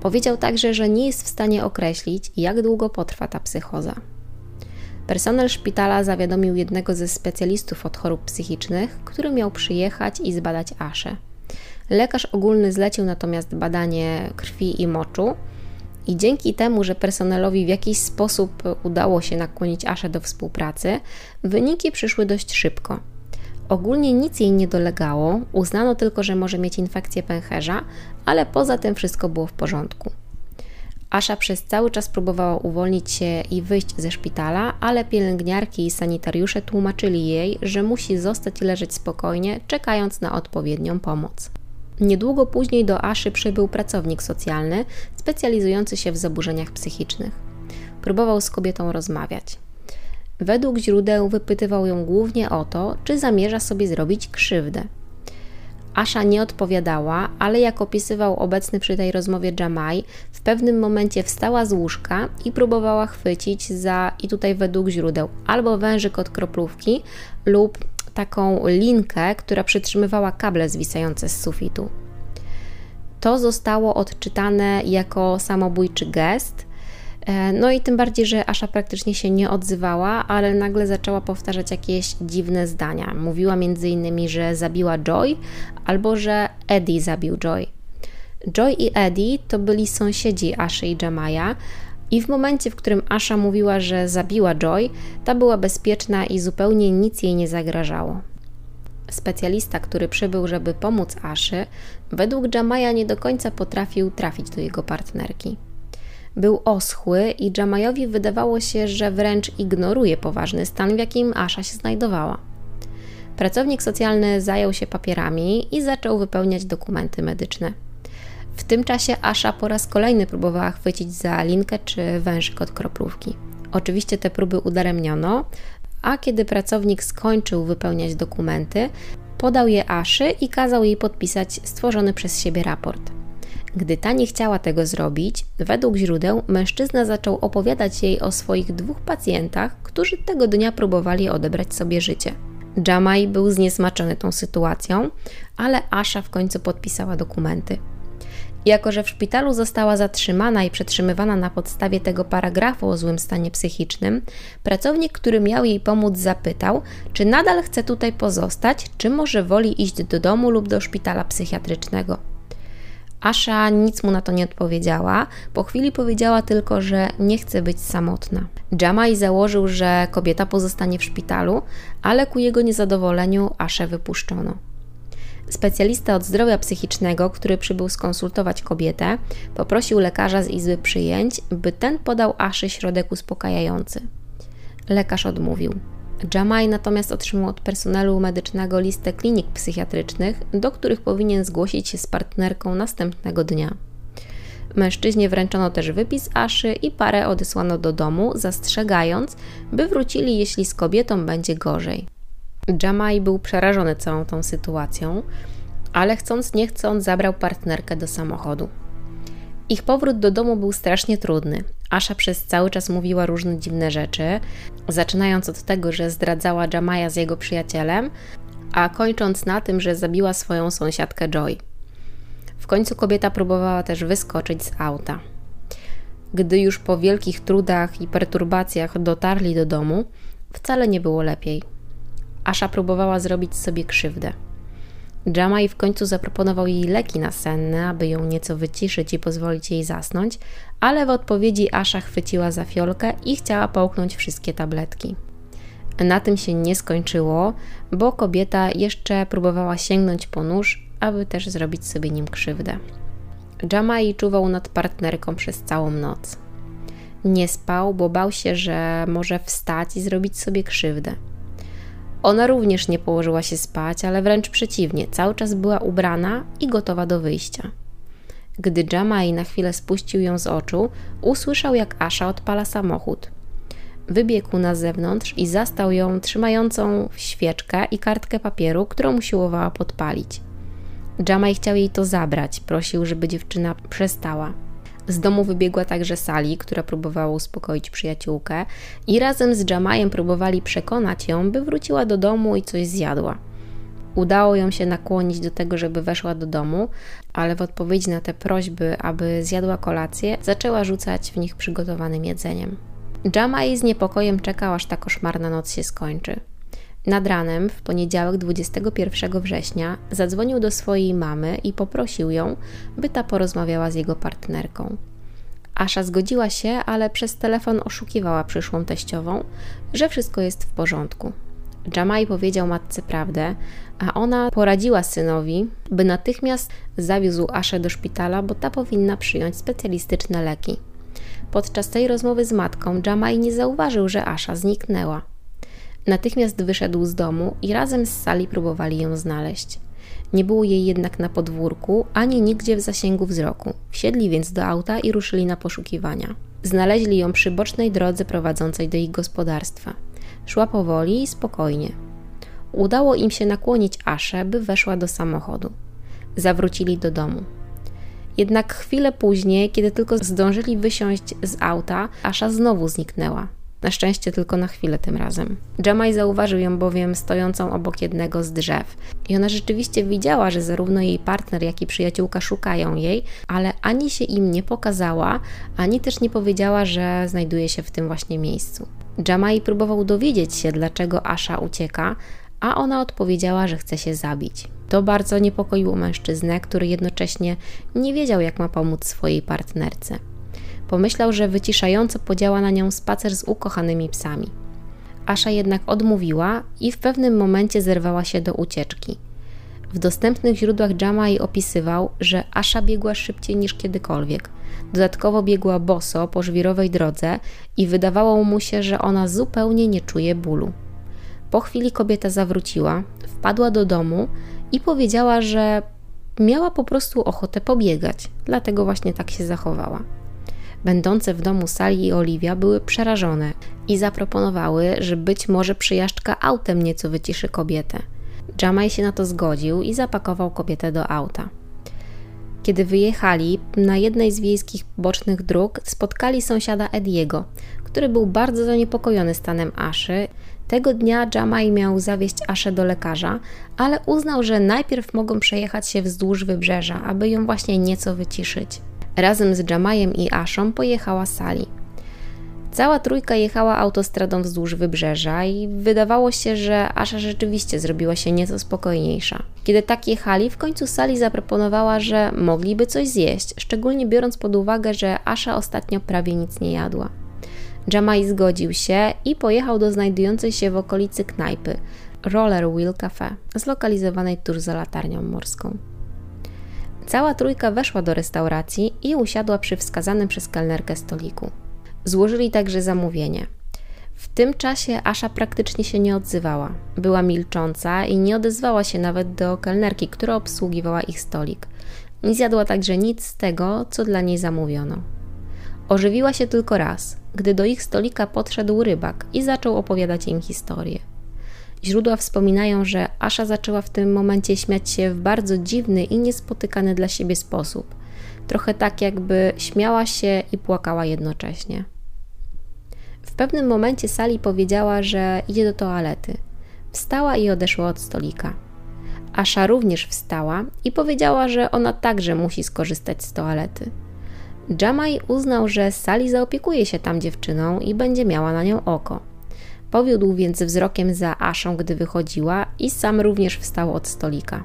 Powiedział także, że nie jest w stanie określić, jak długo potrwa ta psychoza. Personel szpitala zawiadomił jednego ze specjalistów od chorób psychicznych, który miał przyjechać i zbadać Aszę. Lekarz ogólny zlecił natomiast badanie krwi i moczu, i dzięki temu, że personelowi w jakiś sposób udało się nakłonić Aszę do współpracy, wyniki przyszły dość szybko. Ogólnie nic jej nie dolegało, uznano tylko, że może mieć infekcję pęcherza, ale poza tym wszystko było w porządku. Asza przez cały czas próbowała uwolnić się i wyjść ze szpitala, ale pielęgniarki i sanitariusze tłumaczyli jej, że musi zostać leżeć spokojnie, czekając na odpowiednią pomoc. Niedługo później do Aszy przybył pracownik socjalny specjalizujący się w zaburzeniach psychicznych. Próbował z kobietą rozmawiać. Według źródeł wypytywał ją głównie o to, czy zamierza sobie zrobić krzywdę. Asza nie odpowiadała, ale jak opisywał obecny przy tej rozmowie Jamaj, w pewnym momencie wstała z łóżka i próbowała chwycić za, i tutaj według źródeł, albo wężyk od kroplówki lub taką linkę, która przytrzymywała kable zwisające z sufitu. To zostało odczytane jako samobójczy gest, E, no i tym bardziej, że Asha praktycznie się nie odzywała, ale nagle zaczęła powtarzać jakieś dziwne zdania. Mówiła innymi, że zabiła Joy albo że Eddie zabił Joy. Joy i Eddie to byli sąsiedzi Aszy i Jamaja i w momencie, w którym Asha mówiła, że zabiła Joy, ta była bezpieczna i zupełnie nic jej nie zagrażało. Specjalista, który przybył, żeby pomóc Aszy, według Jamaja nie do końca potrafił trafić do jego partnerki. Był oschły i Jamajowi wydawało się, że wręcz ignoruje poważny stan, w jakim Asha się znajdowała. Pracownik socjalny zajął się papierami i zaczął wypełniać dokumenty medyczne. W tym czasie Asha po raz kolejny próbowała chwycić za linkę czy wężyk od kroplówki. Oczywiście te próby udaremniono, a kiedy pracownik skończył wypełniać dokumenty, podał je Aszy i kazał jej podpisać stworzony przez siebie raport. Gdy ta nie chciała tego zrobić, według źródeł mężczyzna zaczął opowiadać jej o swoich dwóch pacjentach, którzy tego dnia próbowali odebrać sobie życie. Jamaj był zniesmaczony tą sytuacją, ale Asha w końcu podpisała dokumenty. Jako, że w szpitalu została zatrzymana i przetrzymywana na podstawie tego paragrafu o złym stanie psychicznym, pracownik, który miał jej pomóc, zapytał, czy nadal chce tutaj pozostać, czy może woli iść do domu lub do szpitala psychiatrycznego. Asha nic mu na to nie odpowiedziała. Po chwili powiedziała tylko, że nie chce być samotna. Jamai założył, że kobieta pozostanie w szpitalu, ale ku jego niezadowoleniu Aszę wypuszczono. Specjalista od zdrowia psychicznego, który przybył skonsultować kobietę, poprosił lekarza z izby przyjęć, by ten podał Aszy środek uspokajający. Lekarz odmówił. Jamaj natomiast otrzymał od personelu medycznego listę klinik psychiatrycznych, do których powinien zgłosić się z partnerką następnego dnia. Mężczyźnie wręczono też wypis Aszy i parę odesłano do domu, zastrzegając, by wrócili, jeśli z kobietą będzie gorzej. Jamaj był przerażony całą tą sytuacją, ale chcąc nie chcąc zabrał partnerkę do samochodu. Ich powrót do domu był strasznie trudny. Asha przez cały czas mówiła różne dziwne rzeczy, zaczynając od tego, że zdradzała Jamaja z jego przyjacielem, a kończąc na tym, że zabiła swoją sąsiadkę Joy. W końcu kobieta próbowała też wyskoczyć z auta. Gdy już po wielkich trudach i perturbacjach dotarli do domu, wcale nie było lepiej. Asza próbowała zrobić sobie krzywdę. Jamaj w końcu zaproponował jej leki nasenne, aby ją nieco wyciszyć i pozwolić jej zasnąć, ale w odpowiedzi Asza chwyciła za fiolkę i chciała połknąć wszystkie tabletki. Na tym się nie skończyło, bo kobieta jeszcze próbowała sięgnąć po nóż, aby też zrobić sobie nim krzywdę. Jamai czuwał nad partnerką przez całą noc. Nie spał, bo bał się, że może wstać i zrobić sobie krzywdę. Ona również nie położyła się spać, ale wręcz przeciwnie, cały czas była ubrana i gotowa do wyjścia. Gdy Jamai na chwilę spuścił ją z oczu, usłyszał jak Asha odpala samochód. Wybiegł na zewnątrz i zastał ją trzymającą świeczkę i kartkę papieru, którą usiłowała podpalić. Jamai chciał jej to zabrać, prosił, żeby dziewczyna przestała. Z domu wybiegła także Sali, która próbowała uspokoić przyjaciółkę i razem z Jamajem próbowali przekonać ją, by wróciła do domu i coś zjadła. Udało ją się nakłonić do tego, żeby weszła do domu, ale w odpowiedzi na te prośby, aby zjadła kolację, zaczęła rzucać w nich przygotowanym jedzeniem. Jamaj z niepokojem czekał, aż ta koszmarna noc się skończy. Nad ranem, w poniedziałek 21 września, zadzwonił do swojej mamy i poprosił ją, by ta porozmawiała z jego partnerką. Asza zgodziła się, ale przez telefon oszukiwała przyszłą teściową, że wszystko jest w porządku. Jamai powiedział matce prawdę, a ona poradziła synowi, by natychmiast zawiózł Aszę do szpitala, bo ta powinna przyjąć specjalistyczne leki. Podczas tej rozmowy z matką Jamai nie zauważył, że Asza zniknęła. Natychmiast wyszedł z domu i razem z Sali próbowali ją znaleźć. Nie było jej jednak na podwórku, ani nigdzie w zasięgu wzroku. Wsiedli więc do auta i ruszyli na poszukiwania. Znaleźli ją przy bocznej drodze prowadzącej do ich gospodarstwa. Szła powoli i spokojnie. Udało im się nakłonić Aszę, by weszła do samochodu. Zawrócili do domu. Jednak chwilę później, kiedy tylko zdążyli wysiąść z auta, Asza znowu zniknęła. Na szczęście tylko na chwilę tym razem. Jamaj zauważył ją bowiem stojącą obok jednego z drzew. I ona rzeczywiście widziała, że zarówno jej partner, jak i przyjaciółka szukają jej, ale ani się im nie pokazała, ani też nie powiedziała, że znajduje się w tym właśnie miejscu. Jamai próbował dowiedzieć się, dlaczego Asha ucieka, a ona odpowiedziała, że chce się zabić. To bardzo niepokoiło mężczyznę, który jednocześnie nie wiedział, jak ma pomóc swojej partnerce. Pomyślał, że wyciszająco podziała na nią spacer z ukochanymi psami. Asza jednak odmówiła i w pewnym momencie zerwała się do ucieczki. W dostępnych źródłach Jamai opisywał, że Asza biegła szybciej niż kiedykolwiek. Dodatkowo biegła boso po żwirowej drodze i wydawało mu się, że ona zupełnie nie czuje bólu. Po chwili kobieta zawróciła, wpadła do domu i powiedziała, że miała po prostu ochotę pobiegać, dlatego właśnie tak się zachowała. Będące w domu Sali i Oliwia były przerażone i zaproponowały, że być może przyjażdżka autem nieco wyciszy kobietę. Jamaj się na to zgodził i zapakował kobietę do auta. Kiedy wyjechali, na jednej z wiejskich bocznych dróg spotkali sąsiada Ediego, który był bardzo zaniepokojony stanem Aszy. Tego dnia Jamaj miał zawieźć Aszę do lekarza, ale uznał, że najpierw mogą przejechać się wzdłuż wybrzeża, aby ją właśnie nieco wyciszyć. Razem z Jamajem i Ashą pojechała Sali. Cała trójka jechała autostradą wzdłuż wybrzeża i wydawało się, że Asha rzeczywiście zrobiła się nieco spokojniejsza. Kiedy tak jechali, w końcu Sali zaproponowała, że mogliby coś zjeść, szczególnie biorąc pod uwagę, że Asha ostatnio prawie nic nie jadła. Jamaj zgodził się i pojechał do znajdującej się w okolicy knajpy Roller Wheel Cafe, zlokalizowanej tuż za latarnią morską. Cała trójka weszła do restauracji i usiadła przy wskazanym przez kelnerkę stoliku. Złożyli także zamówienie. W tym czasie Asza praktycznie się nie odzywała. Była milcząca i nie odezwała się nawet do kelnerki, która obsługiwała ich stolik. Nie zjadła także nic z tego, co dla niej zamówiono. Ożywiła się tylko raz, gdy do ich stolika podszedł rybak i zaczął opowiadać im historię. Źródła wspominają, że Asza zaczęła w tym momencie śmiać się w bardzo dziwny i niespotykany dla siebie sposób. Trochę tak, jakby śmiała się i płakała jednocześnie. W pewnym momencie Sali powiedziała, że idzie do toalety. Wstała i odeszła od stolika. Asha również wstała i powiedziała, że ona także musi skorzystać z toalety. Jamaj uznał, że Sally zaopiekuje się tam dziewczyną i będzie miała na nią oko. Powiódł więc wzrokiem za Aszą, gdy wychodziła i sam również wstał od stolika.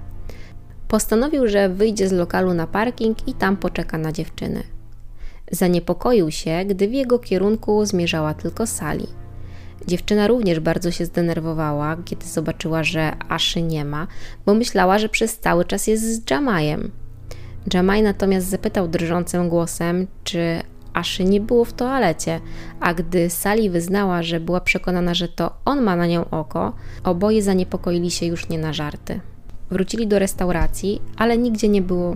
Postanowił, że wyjdzie z lokalu na parking i tam poczeka na dziewczynę. Zaniepokoił się, gdy w jego kierunku zmierzała tylko Sali. Dziewczyna również bardzo się zdenerwowała, kiedy zobaczyła, że Aszy nie ma, bo myślała, że przez cały czas jest z Jamajem. Jamaj natomiast zapytał drżącym głosem, czy Aszy nie było w toalecie, a gdy Sali wyznała, że była przekonana, że to on ma na nią oko, oboje zaniepokoili się już nie na żarty. Wrócili do restauracji, ale nigdzie nie było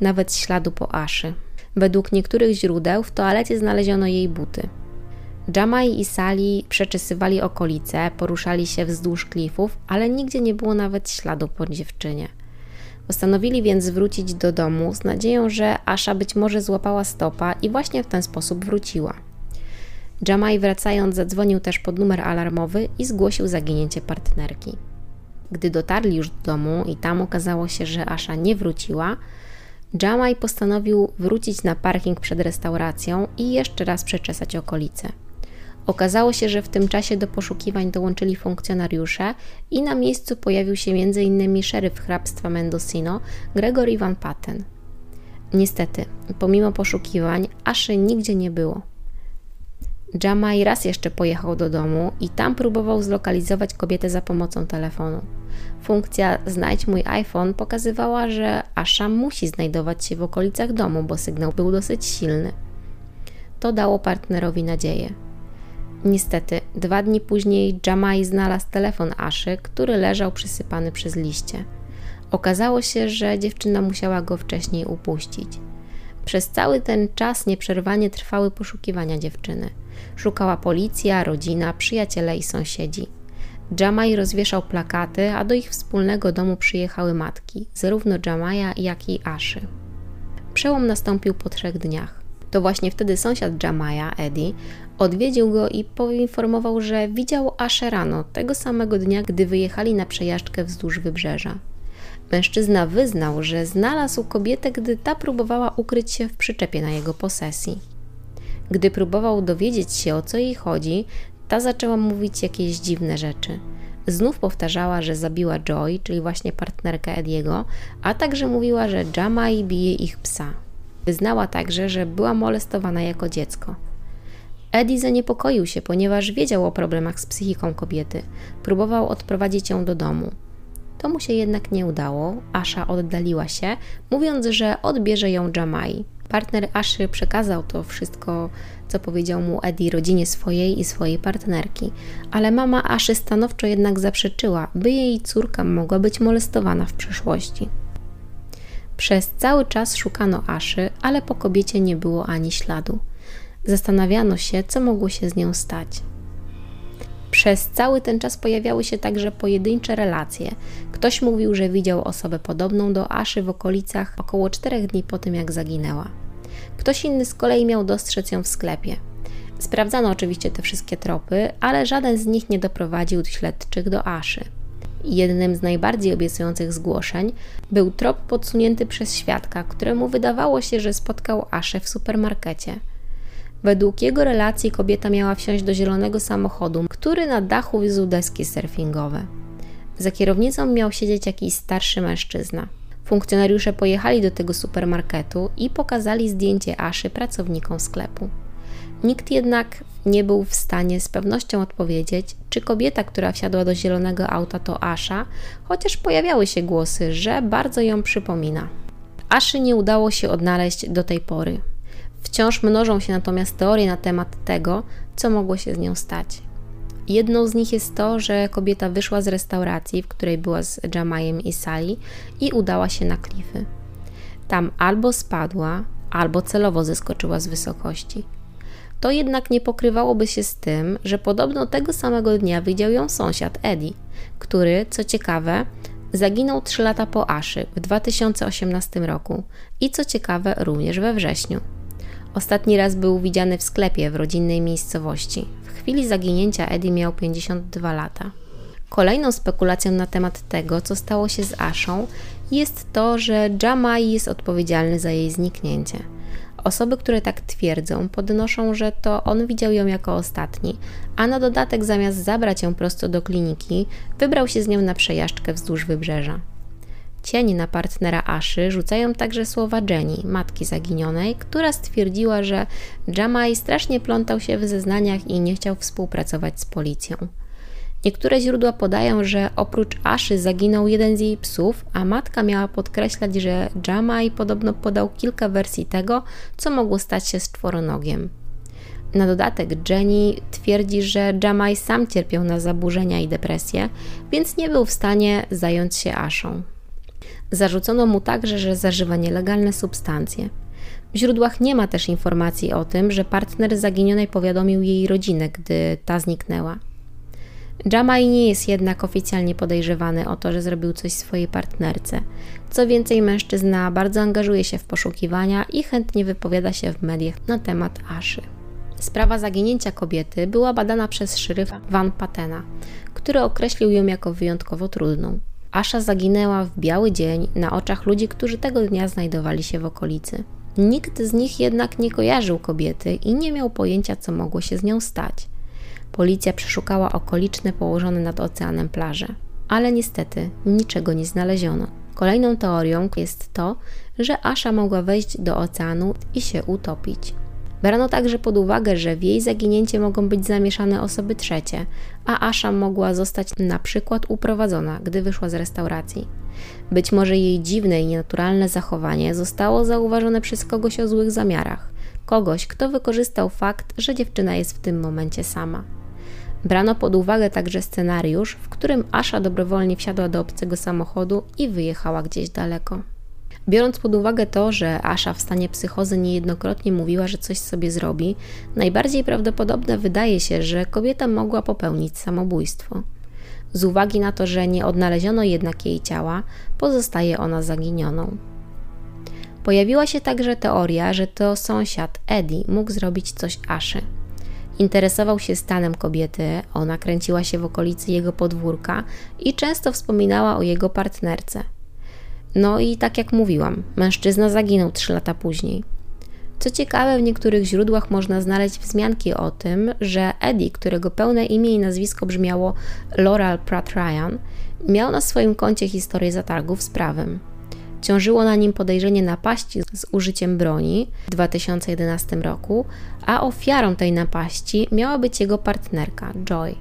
nawet śladu po Aszy. Według niektórych źródeł w toalecie znaleziono jej buty. Jamaj i Sali przeczesywali okolice, poruszali się wzdłuż klifów, ale nigdzie nie było nawet śladu po dziewczynie. Postanowili więc wrócić do domu z nadzieją, że Asha być może złapała stopa i właśnie w ten sposób wróciła. Jamaj wracając zadzwonił też pod numer alarmowy i zgłosił zaginięcie partnerki. Gdy dotarli już do domu i tam okazało się, że Asha nie wróciła, Jamaj postanowił wrócić na parking przed restauracją i jeszcze raz przeczesać okolice. Okazało się, że w tym czasie do poszukiwań dołączyli funkcjonariusze i na miejscu pojawił się m.in. szeryf hrabstwa Mendocino Gregory Van Patten. Niestety, pomimo poszukiwań, Aszy nigdzie nie było. Jamaj raz jeszcze pojechał do domu i tam próbował zlokalizować kobietę za pomocą telefonu. Funkcja Znajdź mój iPhone pokazywała, że Asha musi znajdować się w okolicach domu, bo sygnał był dosyć silny. To dało partnerowi nadzieję. Niestety, dwa dni później Jamai znalazł telefon Aszy, który leżał przysypany przez liście. Okazało się, że dziewczyna musiała go wcześniej upuścić. Przez cały ten czas nieprzerwanie trwały poszukiwania dziewczyny. Szukała policja, rodzina, przyjaciele i sąsiedzi. Jamai rozwieszał plakaty, a do ich wspólnego domu przyjechały matki, zarówno Jamaja, jak i Aszy. Przełom nastąpił po trzech dniach. To właśnie wtedy sąsiad Jamaja, Eddie, odwiedził go i poinformował, że widział Aszę rano, tego samego dnia, gdy wyjechali na przejażdżkę wzdłuż wybrzeża. Mężczyzna wyznał, że znalazł kobietę, gdy ta próbowała ukryć się w przyczepie na jego posesji. Gdy próbował dowiedzieć się o co jej chodzi, ta zaczęła mówić jakieś dziwne rzeczy. Znów powtarzała, że zabiła Joy, czyli właśnie partnerkę Ediego, a także mówiła, że Jamai bije ich psa. Wyznała także, że była molestowana jako dziecko. Eddie zaniepokoił się, ponieważ wiedział o problemach z psychiką kobiety. Próbował odprowadzić ją do domu. To mu się jednak nie udało. Asha oddaliła się, mówiąc, że odbierze ją Jamai. Partner Aszy przekazał to wszystko, co powiedział mu Eddie rodzinie swojej i swojej partnerki, ale mama Aszy stanowczo jednak zaprzeczyła, by jej córka mogła być molestowana w przyszłości. Przez cały czas szukano Aszy, ale po kobiecie nie było ani śladu. Zastanawiano się, co mogło się z nią stać. Przez cały ten czas pojawiały się także pojedyncze relacje. Ktoś mówił, że widział osobę podobną do Aszy w okolicach około czterech dni po tym, jak zaginęła. Ktoś inny z kolei miał dostrzec ją w sklepie. Sprawdzano oczywiście te wszystkie tropy, ale żaden z nich nie doprowadził śledczych do Aszy. Jednym z najbardziej obiecujących zgłoszeń był trop podsunięty przez świadka, któremu wydawało się, że spotkał Aszę w supermarkecie. Według jego relacji kobieta miała wsiąść do zielonego samochodu, który na dachu wiózł deski surfingowe. Za kierownicą miał siedzieć jakiś starszy mężczyzna. Funkcjonariusze pojechali do tego supermarketu i pokazali zdjęcie Aszy pracownikom sklepu. Nikt jednak nie był w stanie z pewnością odpowiedzieć, czy kobieta, która wsiadła do zielonego auta, to Asza, chociaż pojawiały się głosy, że bardzo ją przypomina. Aszy nie udało się odnaleźć do tej pory. Wciąż mnożą się natomiast teorie na temat tego, co mogło się z nią stać. Jedną z nich jest to, że kobieta wyszła z restauracji, w której była z Jamajem i Sally i udała się na klify. Tam albo spadła, albo celowo zeskoczyła z wysokości. To jednak nie pokrywałoby się z tym, że podobno tego samego dnia widział ją sąsiad Eddie, który, co ciekawe, zaginął 3 lata po Aszy w 2018 roku i co ciekawe również we wrześniu. Ostatni raz był widziany w sklepie w rodzinnej miejscowości. W chwili zaginięcia Eddie miał 52 lata. Kolejną spekulacją na temat tego, co stało się z Ashą, jest to, że Jamai jest odpowiedzialny za jej zniknięcie. Osoby, które tak twierdzą, podnoszą, że to on widział ją jako ostatni, a na dodatek zamiast zabrać ją prosto do kliniki, wybrał się z nią na przejażdżkę wzdłuż wybrzeża. Cień na partnera Aszy rzucają także słowa Jenny, matki zaginionej, która stwierdziła, że Jamai strasznie plątał się w zeznaniach i nie chciał współpracować z policją. Niektóre źródła podają, że oprócz Aszy zaginął jeden z jej psów, a matka miała podkreślać, że Jamai podobno podał kilka wersji tego, co mogło stać się z czworonogiem. Na dodatek Jenny twierdzi, że Jamai sam cierpiał na zaburzenia i depresję, więc nie był w stanie zająć się Aszą. Zarzucono mu także, że zażywa nielegalne substancje. W źródłach nie ma też informacji o tym, że partner zaginionej powiadomił jej rodzinę, gdy ta zniknęła. Jamai nie jest jednak oficjalnie podejrzewany o to, że zrobił coś swojej partnerce. Co więcej, mężczyzna bardzo angażuje się w poszukiwania i chętnie wypowiada się w mediach na temat Aszy. Sprawa zaginięcia kobiety była badana przez szeryfa Van Patena, który określił ją jako wyjątkowo trudną. Asza zaginęła w biały dzień na oczach ludzi, którzy tego dnia znajdowali się w okolicy. Nikt z nich jednak nie kojarzył kobiety i nie miał pojęcia, co mogło się z nią stać. Policja przeszukała okoliczne położone nad oceanem plaże, ale niestety niczego nie znaleziono. Kolejną teorią jest to, że Asza mogła wejść do oceanu i się utopić. Brano także pod uwagę, że w jej zaginięcie mogą być zamieszane osoby trzecie, a Asha mogła zostać na przykład uprowadzona, gdy wyszła z restauracji. Być może jej dziwne i nienaturalne zachowanie zostało zauważone przez kogoś o złych zamiarach, kogoś, kto wykorzystał fakt, że dziewczyna jest w tym momencie sama. Brano pod uwagę także scenariusz, w którym Asha dobrowolnie wsiadła do obcego samochodu i wyjechała gdzieś daleko. Biorąc pod uwagę to, że Asha w stanie psychozy niejednokrotnie mówiła, że coś sobie zrobi, najbardziej prawdopodobne wydaje się, że kobieta mogła popełnić samobójstwo. Z uwagi na to, że nie odnaleziono jednak jej ciała, pozostaje ona zaginioną. Pojawiła się także teoria, że to sąsiad Eddie mógł zrobić coś Aszy. Interesował się stanem kobiety, ona kręciła się w okolicy jego podwórka i często wspominała o jego partnerce – no i tak jak mówiłam, mężczyzna zaginął 3 lata później. Co ciekawe, w niektórych źródłach można znaleźć wzmianki o tym, że Eddie, którego pełne imię i nazwisko brzmiało Laurel Pratt Ryan, miał na swoim koncie historię zatargów z prawem. Ciążyło na nim podejrzenie napaści z użyciem broni w 2011 roku, a ofiarą tej napaści miała być jego partnerka, Joy.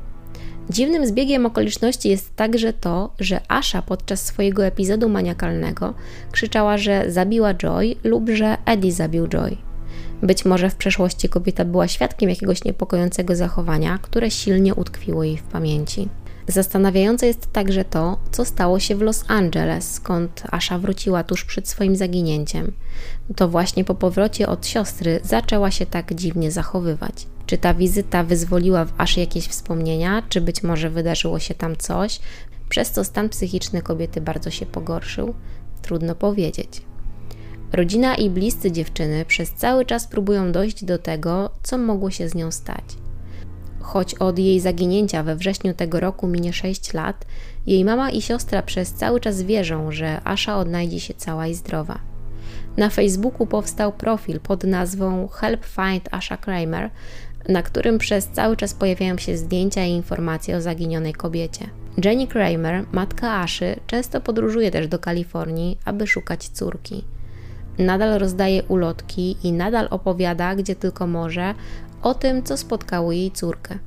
Dziwnym zbiegiem okoliczności jest także to, że Asha podczas swojego epizodu maniakalnego krzyczała, że zabiła Joy lub że Eddie zabił Joy. Być może w przeszłości kobieta była świadkiem jakiegoś niepokojącego zachowania, które silnie utkwiło jej w pamięci. Zastanawiające jest także to, co stało się w Los Angeles, skąd Asha wróciła tuż przed swoim zaginięciem. To właśnie po powrocie od siostry zaczęła się tak dziwnie zachowywać. Czy ta wizyta wyzwoliła w Aszy jakieś wspomnienia, czy być może wydarzyło się tam coś, przez co stan psychiczny kobiety bardzo się pogorszył? Trudno powiedzieć. Rodzina i bliscy dziewczyny przez cały czas próbują dojść do tego, co mogło się z nią stać. Choć od jej zaginięcia we wrześniu tego roku minie 6 lat, jej mama i siostra przez cały czas wierzą, że Asha odnajdzie się cała i zdrowa. Na Facebooku powstał profil pod nazwą Help Find Asha Kramer, na którym przez cały czas pojawiają się zdjęcia i informacje o zaginionej kobiecie. Jenny Kramer, matka Aszy, często podróżuje też do Kalifornii, aby szukać córki. Nadal rozdaje ulotki i nadal opowiada, gdzie tylko może, o tym, co spotkało jej córkę.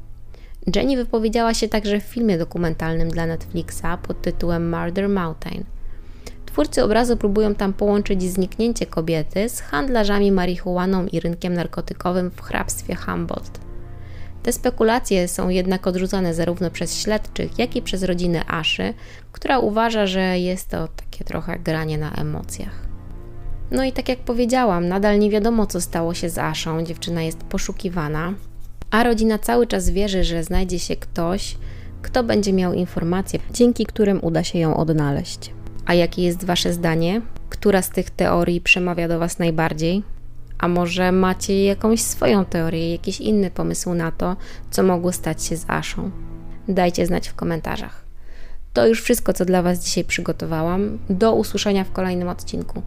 Jenny wypowiedziała się także w filmie dokumentalnym dla Netflixa pod tytułem Murder Mountain. Twórcy obrazu próbują tam połączyć zniknięcie kobiety z handlarzami marihuaną i rynkiem narkotykowym w hrabstwie Humboldt. Te spekulacje są jednak odrzucane zarówno przez śledczych, jak i przez rodzinę Aszy, która uważa, że jest to takie trochę granie na emocjach. No i tak jak powiedziałam, nadal nie wiadomo, co stało się z Aszą. Dziewczyna jest poszukiwana, a rodzina cały czas wierzy, że znajdzie się ktoś, kto będzie miał informacje, dzięki którym uda się ją odnaleźć. A jakie jest Wasze zdanie? Która z tych teorii przemawia do Was najbardziej? A może macie jakąś swoją teorię, jakiś inny pomysł na to, co mogło stać się z Aszą? Dajcie znać w komentarzach. To już wszystko, co dla Was dzisiaj przygotowałam. Do usłyszenia w kolejnym odcinku.